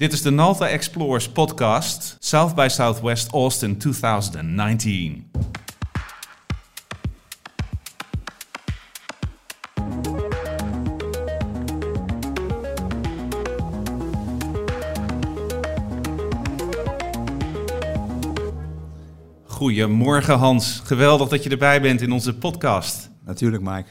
Dit is de Nalta Explorers podcast, South by Southwest Austin 2019. Goedemorgen Hans, geweldig dat je erbij bent in onze podcast. Natuurlijk Mike.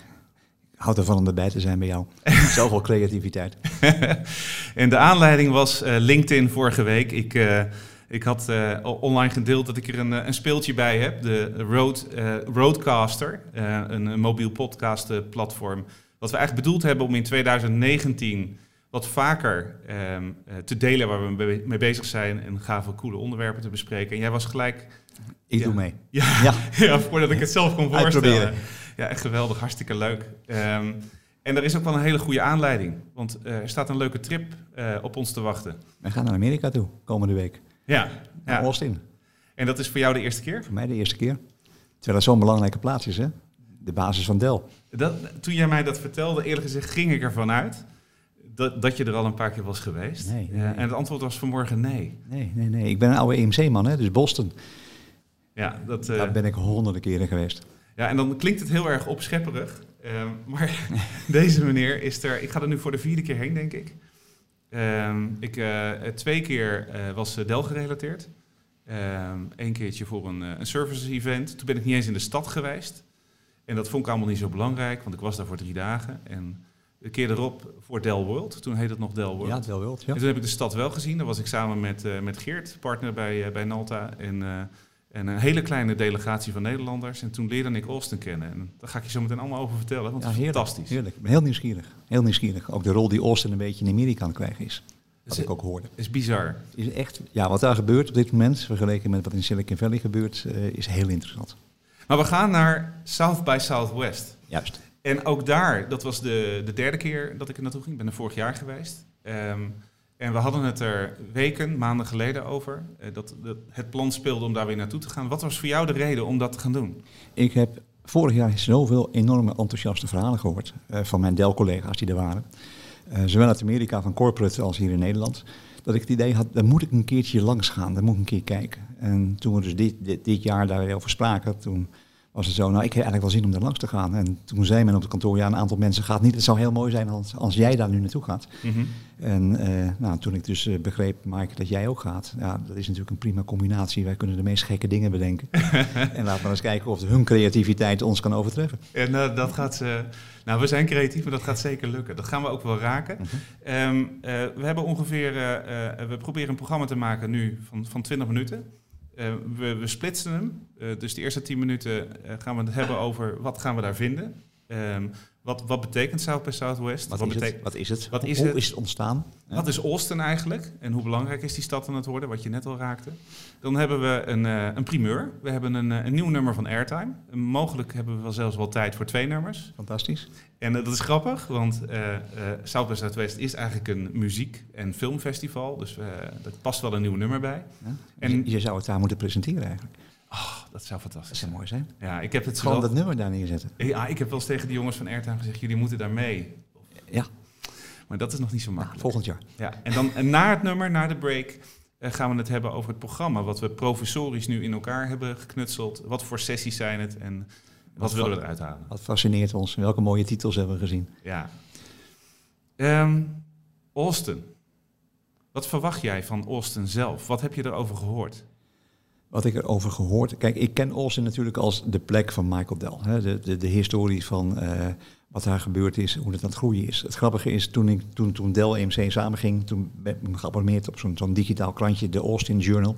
Ik houd ervan om erbij te zijn bij jou. Zoveel creativiteit. en de aanleiding was uh, LinkedIn vorige week. Ik, uh, ik had uh, online gedeeld dat ik er een, een speeltje bij heb. De Road, Roadcaster, een, een, mobiel podcast platform. Wat we eigenlijk bedoeld hebben om in 2019 wat vaker um, te delen waar we mee bezig zijn. En gave, coole onderwerpen te bespreken. En jij was gelijk... Ik doe mee. Ja, ja. ja, voordat ik het zelf kon voorstellen. Ja, echt geweldig. Hartstikke leuk. Um, en er is ook wel een hele goede aanleiding. Want uh, er staat een leuke trip uh, op ons te wachten. We gaan naar Amerika toe, komende week. Ja. Naar ja. Austin. En dat is voor jou de eerste keer? Voor mij de eerste keer. Terwijl het zo'n belangrijke plaats is, hè? De basis van Dell. Dat, toen jij mij dat vertelde, eerlijk gezegd, ging ik ervan uit dat, dat je er al een paar keer was geweest. Nee, nee, ja, en het antwoord was vanmorgen nee. Nee, nee, nee. Ik ben een oude EMC-man, hè? Dus Boston. Ja, dat... Uh... Daar ben ik honderden keren geweest. Ja, en dan klinkt het heel erg opschepperig. Uh, maar deze meneer is er... Ik ga er nu voor de vierde keer heen, denk ik. Uh, ik uh, twee keer was Dell gerelateerd. Eén ehm, keertje voor een, een services event. Toen ben ik niet eens in de stad geweest. En dat vond ik allemaal niet zo belangrijk, want ik was daar voor drie dagen. En de keer erop voor Dell World. Toen heette het nog Dell World. Ja, Dell World, ja. En toen heb ik de stad wel gezien. Daar was ik samen met, met Geert, partner bij, bij Nalta. En en een hele kleine delegatie van Nederlanders. En toen leerde ik Austin kennen. En daar ga ik je zo meteen allemaal over vertellen, want ja, het is heerlijk, fantastisch. Heerlijk. Ik ben heel nieuwsgierig. Heel nieuwsgierig. Ook de rol die Austin een beetje in Amerika aan krijgen is. Wat is, ik ook hoorde. is bizar. Is echt, ja, wat daar gebeurt op dit moment, vergeleken met wat in Silicon Valley gebeurt, uh, is heel interessant. Maar we gaan naar South by Southwest. Juist. En ook daar, dat was de, de derde keer dat ik er naartoe ging. Ik ben er vorig jaar geweest. Um, en we hadden het er weken, maanden geleden over. Uh, dat, dat, het plan speelde om daar weer naartoe te gaan. Wat was voor jou de reden om dat te gaan doen? Ik heb vorig jaar zoveel enorme enthousiaste verhalen gehoord uh, van mijn Dell-collega's die er waren. Uh, zowel uit Amerika van corporate als hier in Nederland. Dat ik het idee had, daar moet ik een keertje langs gaan, daar moet ik een keer kijken. En toen we dus dit, dit, dit jaar daarover spraken, toen was het zo, nou ik heb eigenlijk wel zin om daar langs te gaan. En toen zei men op het kantoor, ja een aantal mensen gaat niet. Het zou heel mooi zijn als, als jij daar nu naartoe gaat. Mhm. Mm -hmm. En uh, nou, toen ik dus uh, begreep, Mike, dat jij ook gaat. Ja, dat is natuurlijk een prima combinatie. Wij kunnen de meest gekke dingen bedenken. en laten we eens kijken of hun creativiteit ons kan overtreffen. En uh, dat gaat ze... Nou, we zijn creatief, maar dat gaat zeker lukken. Dat gaan we ook wel raken. Mm -hmm. um, we hebben ongeveer... we proberen een programma te maken nu van, van 20 minuten. Uh, we, we, splitsen hem. Uh, dus de eerste 10 minuten uh, gaan we het hebben over wat gaan we daar vinden. Um, wat, wat betekent South by Southwest? Wat, wat, is, het? wat is het? Wat is hoe het? is het ontstaan? Ja. Wat is Austin eigenlijk? En hoe belangrijk is die stad aan het worden? Wat je net al raakte. Dan hebben we een, een primeur. We hebben een, een nieuw nummer van Airtime. mogelijk hebben we wel zelfs wel tijd voor twee nummers. Fantastisch. En dat is grappig, want South by Southwest is eigenlijk een muziek- en filmfestival. Dus er past wel een nieuw nummer bij. Ja. En je zou het daar moeten presenteren eigenlijk. Oh, dat zou fantastisch Dat zou mooi zijn. Ja, ik heb het Gewoon dat nummer daar neerzetten. Ja, ik heb wel eens tegen de jongens van Airtime gezegd, jullie moeten daar mee. Ja. Maar dat is nog niet zo makkelijk. Nou, volgend jaar. Ja, en dan en na het nummer, na de break, uh, gaan we het hebben over het programma. Wat we professorisch nu in elkaar hebben geknutseld. Wat voor sessies zijn het en wat, wat willen we eruit halen. Wat fascineert ons. Welke mooie titels hebben we gezien. Ja. Um, Austin. Wat verwacht jij van Austin zelf? Wat heb je erover gehoord? Wat ik erover gehoord... Kijk, ik ken Austin natuurlijk als de plek van Michael Dell. Hè? De, de, de historie van uh, wat daar gebeurd is, hoe het aan het groeien is. Het grappige is, toen, ik, toen, toen Dell EMC samenging... toen ben ik geabonneerd op zo'n zo'n digitaal krantje, de Austin Journal...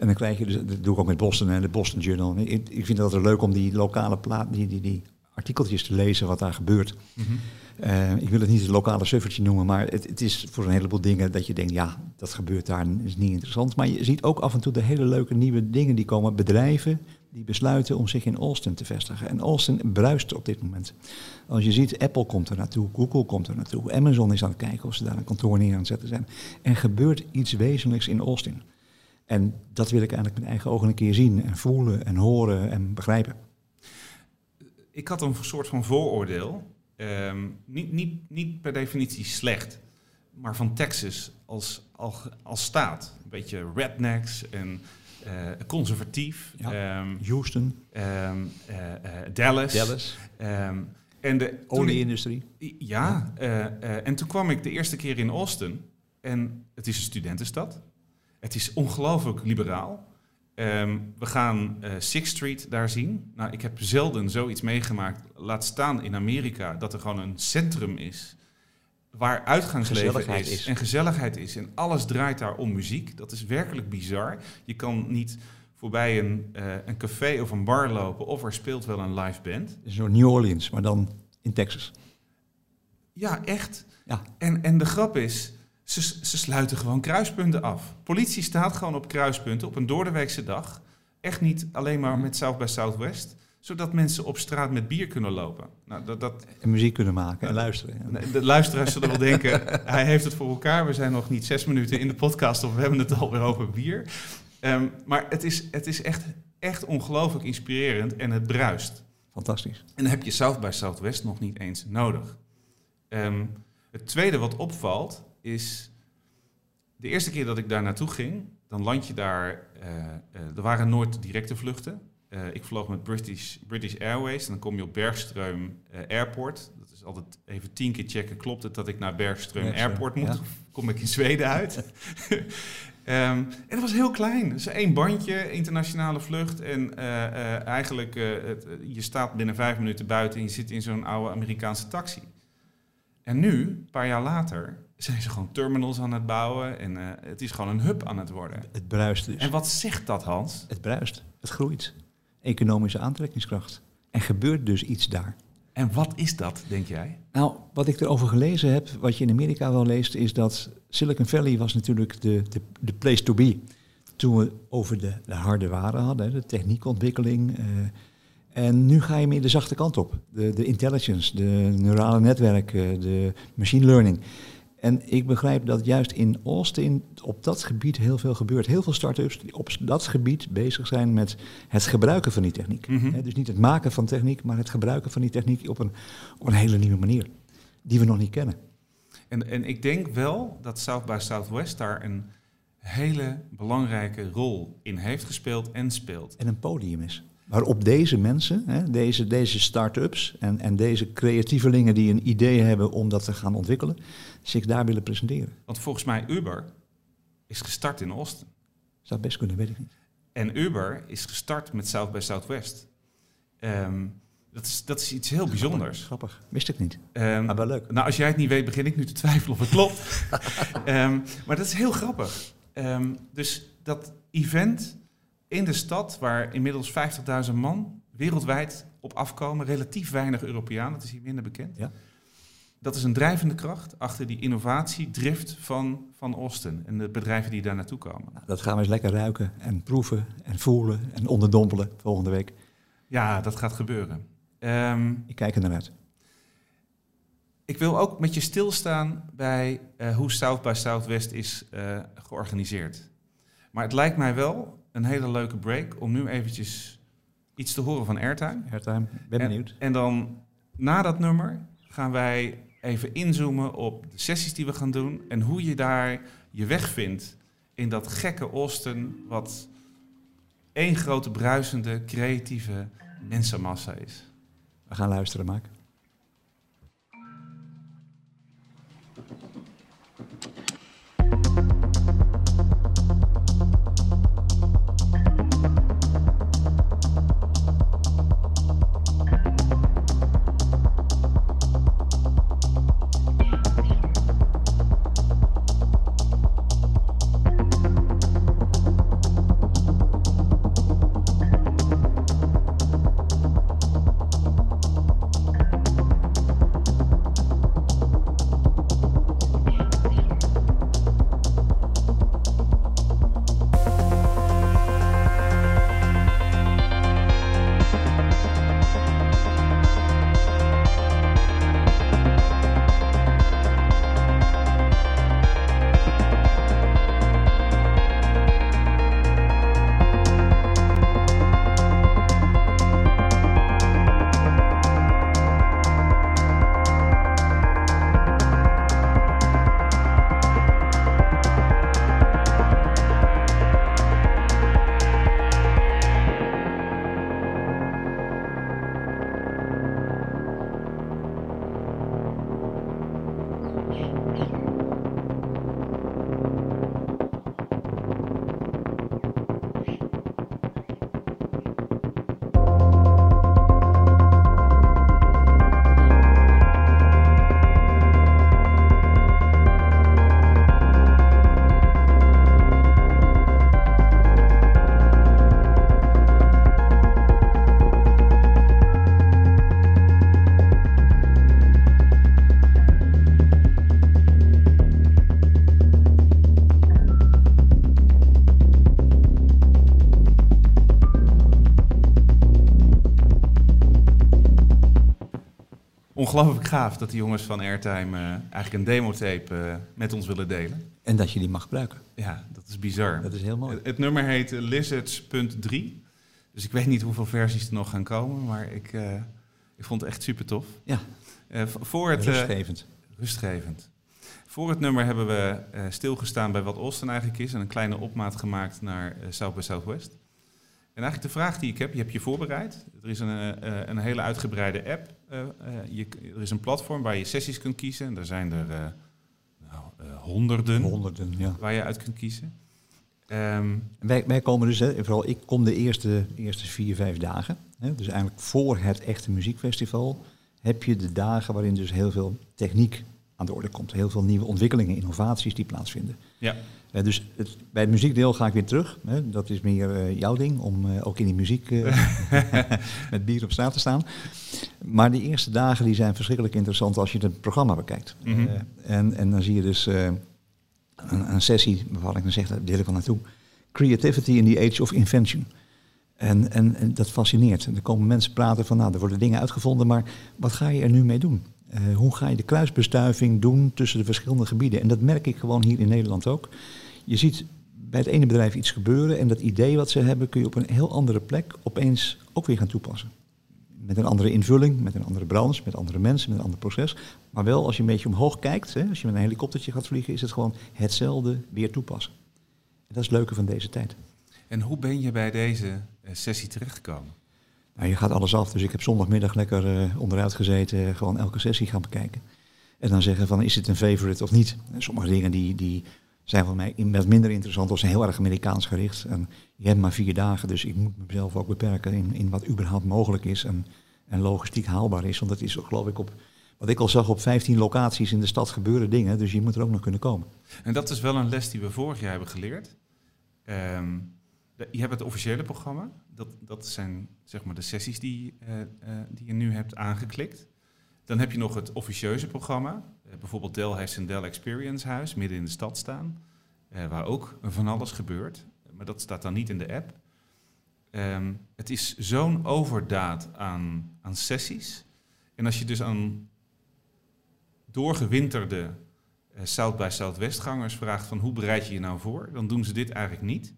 En dan krijg je, dus, dat doe ik ook met Boston, hè, de Boston Journal. Ik, ik vind het leuk om die lokale plaat, die, die, die artikeltjes te lezen wat daar gebeurt. Mm -hmm. uh, ik wil het niet het lokale suffertje noemen, maar het, het, is voor een heleboel dingen dat je denkt, ja, dat gebeurt daar, is niet interessant. Maar je ziet ook af en toe de hele leuke nieuwe dingen die komen. Bedrijven die besluiten om zich in Austin te vestigen. En Austin bruist op dit moment. Als je ziet, Apple komt er naartoe, Google komt er naartoe, Amazon is aan het kijken of ze daar een kantoor neer aan het zetten zijn. Er gebeurt iets wezenlijks in Austin. En dat wil ik eigenlijk met eigen ogen een keer zien en voelen en horen en begrijpen. Ik had een soort van vooroordeel. Um, niet, niet, niet per definitie slecht. maar van Texas als, als, als staat. Een beetje rednecks en eh, conservatief. Ja. Ehm, Houston, ehm, eh, eh, Dallas. Dallas, Ehm, en de olieindustrie. ja, eh, en toen kwam ik de eerste keer in Austin. En het is een studentenstad. Het is ongelooflijk liberaal. Ehm, we gaan eh Sixth Street daar zien. Nou, ik heb zelden zoiets meegemaakt. Laat staan in Amerika dat er gewoon een centrum is. Waar uitgangsleven is, is. en gezelligheid is. En alles draait daar om muziek. Dat is werkelijk bizar. Je kan niet voorbij een, eh, een café of een bar lopen of er speelt wel een live band. Soort New Orleans, maar dan in Texas. Ja, echt. Ja. En, en de grap is, ze, ze sluiten gewoon kruispunten af. Politie staat gewoon op kruispunten op een doordeweekse dag. Echt niet alleen maar met South by Southwest. Zodat mensen op straat met bier kunnen lopen. Nou, dat, dat, En muziek kunnen maken en luisteren. Nee, De luisteraars zullen wel denken, hij heeft het voor elkaar. We zijn nog niet zes minuten in de podcast of we hebben het alweer over bier. Ehm, maar het is, het is echt, echt ongelooflijk inspirerend en het bruist. Fantastisch. En dan heb je South by Southwest nog niet eens nodig. Ehm, het tweede wat opvalt is... De eerste keer dat ik daar naartoe ging, dan land je daar... eh, eh, er waren nooit directe vluchten. Eh, ik vloog met British, British Airways en dan kom je op Bergström Airport. Dat is altijd even tien keer checken, klopt het dat ik naar Bergström Airport moet? ja. Kom ik in Zweden uit? Ehm, en het was heel klein. Dus één bandje, internationale vlucht. En eigenlijk, het, je staat binnen vijf minuten buiten en je zit in zo'n oude Amerikaanse taxi. En nu, een paar jaar later, zijn ze gewoon terminals aan het bouwen. En eh, het is gewoon een hub aan het worden. Het bruist dus. En wat zegt dat, Hans? Het bruist. Het groeit. Economische aantrekkingskracht. En gebeurt dus iets daar. En wat is dat, denk jij? Nou, wat ik erover gelezen heb, wat je in Amerika wel leest, is dat Silicon Valley was natuurlijk de, de, de place to be. Toen we over de, de harde waren hadden, de techniekontwikkeling. eh, en nu ga je meer de zachte kant op. De, de intelligence, de neurale netwerken, de machine learning. En ik begrijp dat juist in Austin op dat gebied heel veel gebeurt. Heel veel start-ups die op dat gebied bezig zijn met het gebruiken van die techniek. Mhm. Dus niet het maken van techniek, maar het gebruiken van die techniek op een, op een hele nieuwe manier. Die we nog niet kennen. En, en ik denk wel dat South by Southwest daar een hele belangrijke rol in heeft gespeeld en speelt. En een podium is. Waarop deze mensen, hè, deze, deze start-ups en, en deze creatievelingen die een idee hebben om dat te gaan ontwikkelen, zich daar willen presenteren. Want volgens mij Uber is gestart in Austin. Zou best kunnen, weet ik niet. En Uber is gestart met South by Southwest. Ehm, dat, is, dat is iets heel bijzonders. Grappig. Wist ik niet. Ehm, Maar wel leuk. nou, als jij het niet weet, begin ik nu te twijfelen of het klopt. Ehm, maar dat is heel grappig. Dus dat event in de stad, waar inmiddels 50.000 man wereldwijd op afkomen, relatief weinig Europeanen, dat is hier minder bekend. Ja. Dat is een drijvende kracht achter die innovatie, drift van, van Austin en de bedrijven die daar naartoe komen. Nou, dat gaan we eens lekker ruiken en proeven en voelen en onderdompelen volgende week. Ja, dat gaat gebeuren. Ehm, Ik kijk er naar uit. Ik wil ook met je stilstaan bij eh, hoe South by Southwest is eh, georganiseerd. Maar het lijkt mij wel een hele leuke break om nu eventjes iets te horen van Airtime. Airtime, ben En- benieuwd. En dan na dat nummer gaan wij even inzoomen op de sessies die we gaan doen en hoe je daar je weg vindt in dat gekke Austin, wat één grote bruisende, creatieve mensenmassa is. We gaan luisteren, Maak. Ongelooflijk gaaf dat die jongens van Airtime eh, eigenlijk een demotape eh, met ons willen delen. En dat je die mag gebruiken. Ja, dat is bizar. Dat is heel mooi. Het, het nummer heet eh, Lizards.3. Dus ik weet niet hoeveel versies er nog gaan komen, maar ik, ik vond het echt super tof. Ja. Voor het, Rustgevend. rustgevend. Voor het nummer hebben we stilgestaan bij wat Austin eigenlijk is en een kleine opmaat gemaakt naar South by Southwest. En eigenlijk de vraag die ik heb, je hebt je voorbereid. Er is een, eh, een hele uitgebreide app. eh, eh, je, er is een platform waar je sessies kunt kiezen. En daar zijn er nou, honderden Honderden, ja. waar je uit kunt kiezen. Ehm, Wij, wij komen dus, hè, vooral ik kom de eerste, eerste vier, vijf dagen. Hè, dus eigenlijk voor het echte muziekfestival heb je de dagen waarin dus heel veel techniek aan de orde komt. Heel veel nieuwe ontwikkelingen, innovaties die plaatsvinden. ja, Eh, dus het, bij het muziekdeel ga ik weer terug. Hè. Dat is meer eh, jouw ding, om eh, ook in die muziek met bier op straat te staan. Maar die eerste dagen die zijn verschrikkelijk interessant als je het programma bekijkt. Mhm. En, en dan zie je dus een, een sessie waarvan ik dan zeg, daar deel ik wel naartoe. Creativity in the Age of Invention. En, en, dat fascineert. En er komen mensen praten van, nou, er worden dingen uitgevonden, maar wat ga je er nu mee doen? Eh, hoe ga je de kruisbestuiving doen tussen de verschillende gebieden? En dat merk ik gewoon hier in Nederland ook. Je ziet bij het ene bedrijf iets gebeuren en dat idee wat ze hebben kun je op een heel andere plek opeens ook weer gaan toepassen. Met een andere invulling, met een andere branche, met andere mensen, met een ander proces. Maar wel als je een beetje omhoog kijkt, hè, als je met een helikoptertje gaat vliegen, is het gewoon hetzelfde weer toepassen. En dat is het leuke van deze tijd. En hoe ben je bij deze eh, sessie terechtgekomen? Nou, je gaat alles af, dus ik heb zondagmiddag lekker eh, onderuit gezeten, eh, gewoon elke sessie gaan bekijken. En dan zeggen van, is het een favorite of niet? En sommige dingen die, die zijn voor mij wat minder interessant of zijn heel erg Amerikaans gericht. En je hebt maar vier dagen, dus ik moet mezelf ook beperken in, in wat überhaupt mogelijk is en, en logistiek haalbaar is. Want dat is geloof ik op, wat ik al zag, op 15 locaties in de stad gebeuren dingen, dus je moet er ook nog kunnen komen. En dat is wel een les die we vorig jaar hebben geleerd. Ehm, je hebt het officiële programma. Dat, dat zijn zeg maar de sessies die, eh, eh, die je nu hebt aangeklikt. Dan heb je nog het officieuze programma. Eh, bijvoorbeeld Dell heeft een Dell Experience Huis midden in de stad staan. waar ook van alles gebeurt. Maar dat staat dan niet in de app. Ehm, het is zo'n overdaad aan, aan sessies. En als je dus aan doorgewinterde South by Southwest-gangers vraagt van hoe bereid je je nou voor, dan doen ze dit eigenlijk niet.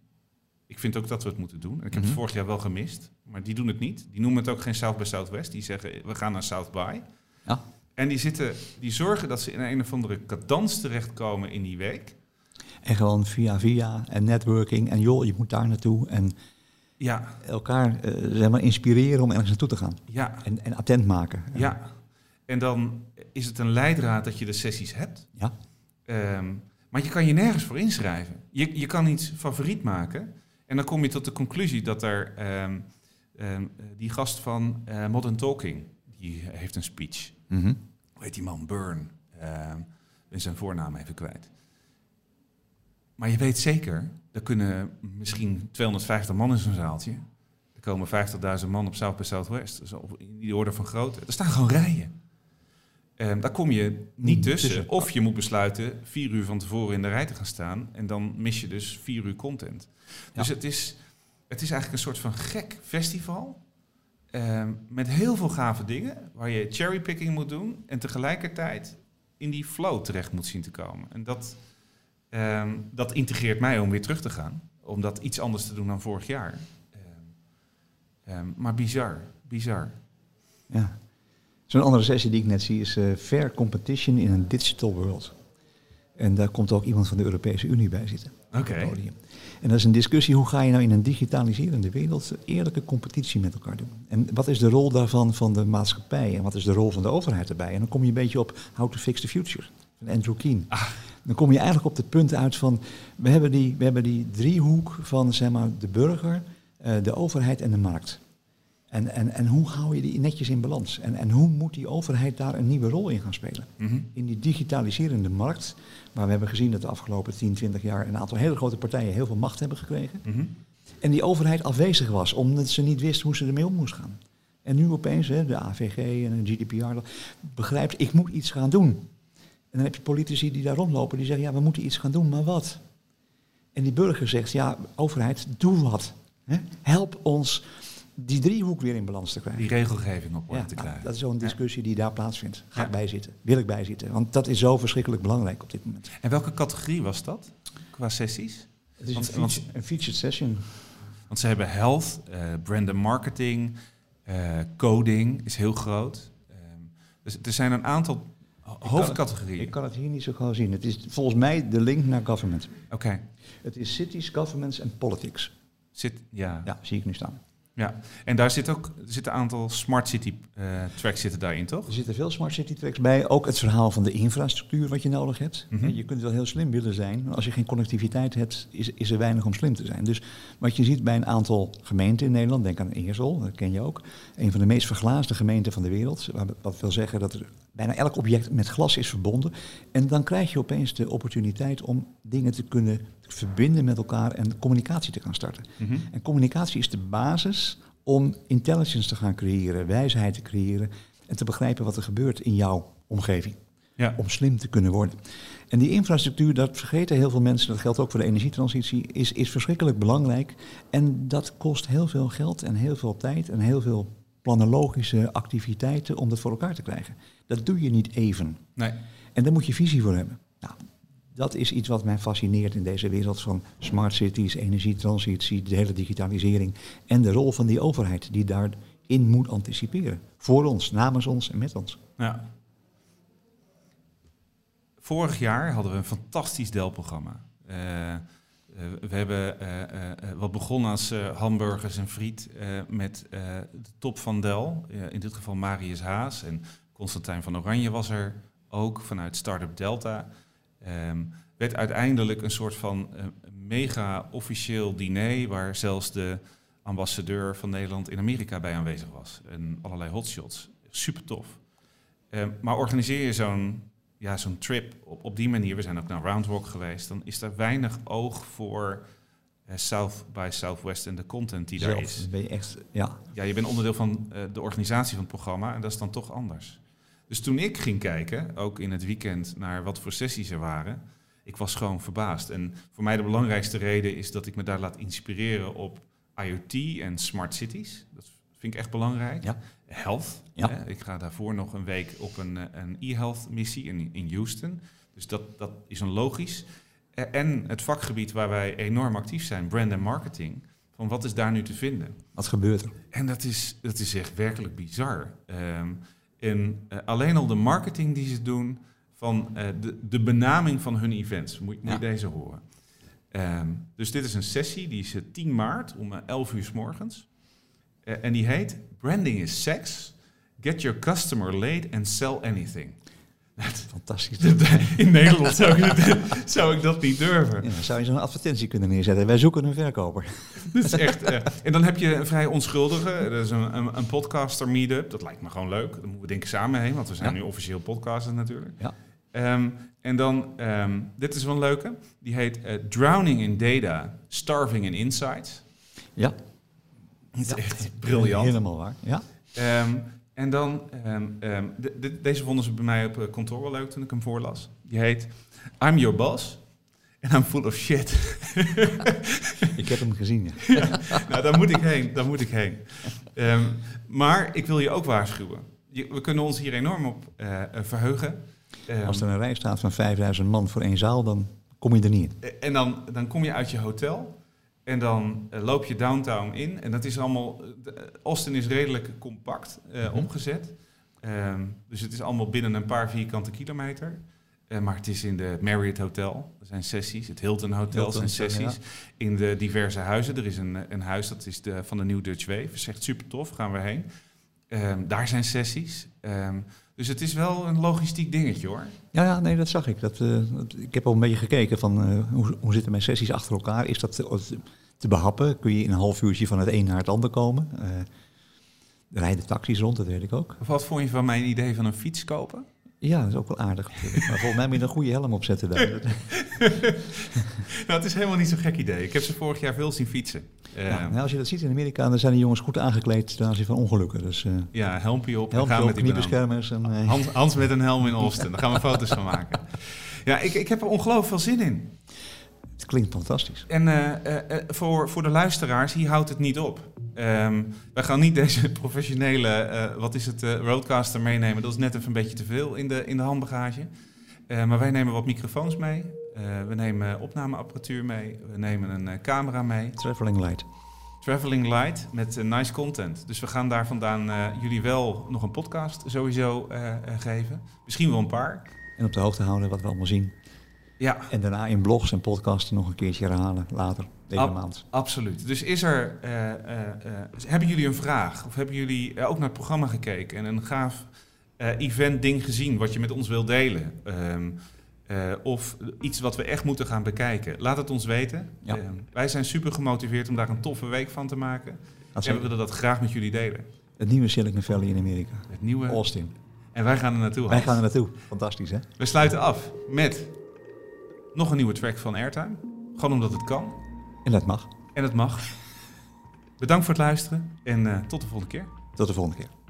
Ik vind ook dat we het moeten doen. En ik heb Mhm. het vorig jaar wel gemist, maar die doen het niet. Die noemen het ook geen South by Southwest. Die zeggen we gaan naar South by. Ja. En die, zitten, die zorgen dat ze in een of andere cadans terechtkomen in die week. En gewoon via via en networking en joh, je moet daar naartoe en Ja, elkaar eh, zeg maar, inspireren om ergens naartoe te gaan. ja, En, en attent maken. ja. En dan is het een leidraad dat je de sessies hebt. Ja. Ehm, maar je kan je nergens voor inschrijven. Je, je kan iets favoriet maken. En dan kom je tot de conclusie dat er ehm, ehm, die gast van eh, Modern Talking, die heeft een speech. Mhm. Hoe heet die man? Burn. Ehm ben zijn voornaam even kwijt. Maar je weet zeker, er kunnen misschien 250 man in zo'n zaaltje. Er komen 50.000 man op South by Southwest. Dus in die orde van grootte. Er staan gewoon rijen. Ehm, daar kom je niet Niet tussen. tussen. Of je moet besluiten vier uur van tevoren in de rij te gaan staan. En dan mis je dus vier uur content. Dus het is, het is eigenlijk een soort van gek festival. ehm, met heel veel gave dingen. Waar je cherrypicking moet doen. En tegelijkertijd in die flow terecht moet zien te komen. En dat, ehm, dat integreert mij om weer terug te gaan. Om dat iets anders te doen dan vorig jaar. Maar bizar, bizar. Ja. Zo'n andere sessie die ik net zie is eh, Fair Competition in a Digital World. En daar komt ook iemand van de Europese Unie bij zitten. Oké. En dat is een discussie, hoe ga je nou in een digitaliserende wereld eerlijke competitie met elkaar doen? En wat is de rol daarvan van de maatschappij en wat is de rol van de overheid erbij? En dan kom je een beetje op How to Fix the Future van Andrew Keen. Ah. Dan kom je eigenlijk op het punt uit van, we hebben die, we hebben die driehoek van zeg maar, de burger, eh, de overheid en de markt. En, en, en hoe hou je die netjes in balans? En, en hoe moet die overheid daar een nieuwe rol in gaan spelen? Mhm. in die digitaliserende markt, waar we hebben gezien dat de afgelopen 10, 20 jaar een aantal hele grote partijen heel veel macht hebben gekregen. Mhm. En die overheid afwezig was, omdat ze niet wist hoe ze ermee om moest gaan. En nu opeens, hè, de AVG en de GDPR, begrijpt, ik moet iets gaan doen. En dan heb je politici die daar rondlopen, die zeggen, ja, we moeten iets gaan doen, maar wat? En die burger zegt, ja, overheid, doe wat. Hè? Help ons die driehoek weer in balans te krijgen. Die regelgeving op orde Ja, te krijgen. dat is zo'n discussie die daar plaatsvindt. Ga ik bijzitten? Wil ik bijzitten? Want dat is zo verschrikkelijk belangrijk op dit moment. En welke categorie was dat qua sessies? Het is Want- een, feature- een featured session. Want ze hebben health, eh brand and marketing, eh, coding is heel groot. Ehm, dus er zijn een aantal hoofdcategorieën. Ik kan het hier niet zo gauw zien. Het is volgens mij de link naar government. Oké, Het is cities, governments en politics. zit ja. Ja, zie ik nu staan. Ja. En daar zit ook zitten een aantal smart city eh, tracks zitten daarin, toch? Er zitten veel smart city tracks bij. Ook het verhaal van de infrastructuur wat je nodig hebt. Mhm. Je kunt wel heel slim willen zijn. Maar als je geen connectiviteit hebt, is, is er weinig om slim te zijn. Dus wat je ziet bij een aantal gemeenten in Nederland, denk aan Eersel, dat ken je ook. Een van de meest verglaasde gemeenten van de wereld. Wat wil zeggen dat er bijna elk object met glas is verbonden. En dan krijg je opeens de opportuniteit om dingen te kunnen verbinden met elkaar en communicatie te gaan starten. Mhm. En communicatie is de basis om intelligence te gaan creëren, wijsheid te creëren en te begrijpen wat er gebeurt in jouw omgeving. Ja. Om slim te kunnen worden. En die infrastructuur, dat vergeten heel veel mensen, dat geldt ook voor de energietransitie, is, is verschrikkelijk belangrijk. En dat kost heel veel geld en heel veel tijd en heel veel planologische activiteiten om dat voor elkaar te krijgen. Dat doe je niet even. Nee. En daar moet je visie voor hebben. Nou, dat is iets wat mij fascineert in deze wereld van smart cities, energietransitie, de hele digitalisering en de rol van die overheid die daarin moet anticiperen. Voor ons, namens ons en met ons. Ja. Vorig jaar hadden we een fantastisch Dell-programma. Eh, eh, we hebben eh, wat begonnen als hamburgers en friet met de top van Dell. In dit geval Marius Haas en Constantijn van Oranje was er ook vanuit Startup Delta. Ehm, werd uiteindelijk een soort van eh, mega officieel diner waar zelfs de ambassadeur van Nederland in Amerika bij aanwezig was. En allerlei hotshots. Super tof. Eh, maar organiseer je zo'n ja, zo'n trip op, op die manier, we zijn ook naar Round Rock geweest, dan is er weinig oog voor eh, South by Southwest en de content die daar is. ben je echt, ja. Ja, je bent onderdeel van eh, de organisatie van het programma en dat is dan toch anders. Dus toen ik ging kijken, ook in het weekend, naar wat voor sessies er waren, ik was gewoon verbaasd. En voor mij de belangrijkste reden is dat ik me daar laat inspireren op IoT en smart cities. Dat vind ik echt belangrijk. Ja. Health. Ja. Hè. Ik ga daarvoor nog een week op een, eh, een e-health missie in, in Houston. Dus dat, dat is een logisch. Eh, En het vakgebied waar wij enorm actief zijn, brand en marketing. Van wat is daar nu te vinden? Wat gebeurt er? En dat is, dat is echt werkelijk bizar. Ehm, en eh, alleen al de marketing die ze doen van eh, de, de benaming van hun events. Moet, moet Ja. je deze horen. Ehm, dus dit is een sessie, die is eh, 10 maart om eh, 11 uur s morgens. Eh, en die heet Branding is Sex. Get your customer laid and sell anything. Fantastisch. In Nederland zou ik, het- zou ik dat niet durven. Ja, dan zou je zo'n advertentie kunnen neerzetten. Wij zoeken een verkoper. Dat is echt, eh, en dan heb je een vrij onschuldige, dat is een, een, een podcaster meetup. Dat lijkt me gewoon leuk. Daar moeten we denk ik samen heen, want we zijn Ja. nu officieel podcasters natuurlijk. Ja. Ehm, en dan, ehm, dit is wel een leuke, die heet eh, Drowning in Data, Starving in Insights. Ja. Dat is Ja. echt briljant. Helemaal waar. Ja. Ehm, en dan, ehm, ehm, de- de- deze vonden ze bij mij op eh, kantoor wel leuk toen ik hem voorlas. Die heet I'm your boss and I'm full of shit. Ik heb hem gezien. Ja. nou, daar moet ik heen. Daar moet ik heen. Ehm, maar ik wil je ook waarschuwen. Je- we kunnen ons hier enorm op eh, eh, verheugen. Als er een rij staat van 5000 man voor één zaal, dan kom je er niet in. en dan, dan kom je uit je hotel. En dan eh, loop je downtown in. En dat is allemaal. eh, Austin is redelijk compact eh, Mhm. opgezet. Ehm, dus het is allemaal binnen een paar vierkante kilometer. Maar het is in de Marriott Hotel. Er zijn sessies. Het Hilton Hotel Hilton, zijn sessies. In de diverse huizen. Er is een, een huis, dat is de, van de New Dutch Wave. Dat is echt super tof. Gaan we heen. Ehm, daar zijn sessies. Ehm, dus het is wel een logistiek dingetje hoor. Ja, ja, nee, dat zag ik. Dat, eh, ik heb al een beetje gekeken van eh, hoe, hoe zitten mijn sessies achter elkaar. Is dat te, te behappen? Kun je in een half uurtje van het een naar het ander komen? Er rijden taxis rond, dat weet ik ook. Wat vond je van mijn idee van een fiets kopen? Ja, dat is ook wel aardig natuurlijk. Maar volgens mij moet je een goede helm opzetten daar. Dat- Nou, het is helemaal niet zo'n gek idee. Ik heb ze vorig jaar veel zien fietsen. Ja, nou, als je dat ziet in Amerika, dan zijn de jongens goed aangekleed ten aanzien van ongelukken. Dus eh Ja, helmpje op. en helm gaan op, met kniebeschermers. En, eh, Hans, Hans met een helm in Austin. Daar gaan we foto's van maken. Ja, ik, ik heb er ongelooflijk veel zin in. Het klinkt fantastisch. En eh, eh, eh, voor, voor de luisteraars, hier houdt het niet op. Ehm, wij gaan niet deze professionele, wat is het, roadcaster meenemen. Dat is net even een beetje te veel in de, in de handbagage. Maar wij nemen wat microfoons mee. We nemen opnameapparatuur mee. We nemen een camera mee. Traveling light. Traveling Light met nice content. Dus we gaan daar vandaan jullie wel nog een podcast sowieso geven. Misschien wel een paar. En op de hoogte houden wat we allemaal zien. Ja, En daarna in blogs en podcasten nog een keertje herhalen later deze Ab- maand. absoluut. Dus is er, eh, eh, eh, hebben jullie een vraag? Of hebben jullie ook naar het programma gekeken en een gaaf eh, event ding gezien wat je met ons wilt delen? Ehm, eh, of iets wat we echt moeten gaan bekijken? Laat het ons weten. Ja. Ehm, wij zijn super gemotiveerd om daar een toffe week van te maken. En we willen dat graag met jullie delen. Het nieuwe Silicon Valley in Amerika. Het nieuwe. Austin. En wij gaan er naartoe. Wij gaan er naartoe. Fantastisch, hè? We sluiten af met nog een nieuwe track van Airtime. Gewoon omdat het kan. En dat mag. En het mag. Bedankt voor het luisteren en eh, tot de volgende keer. Tot de volgende keer.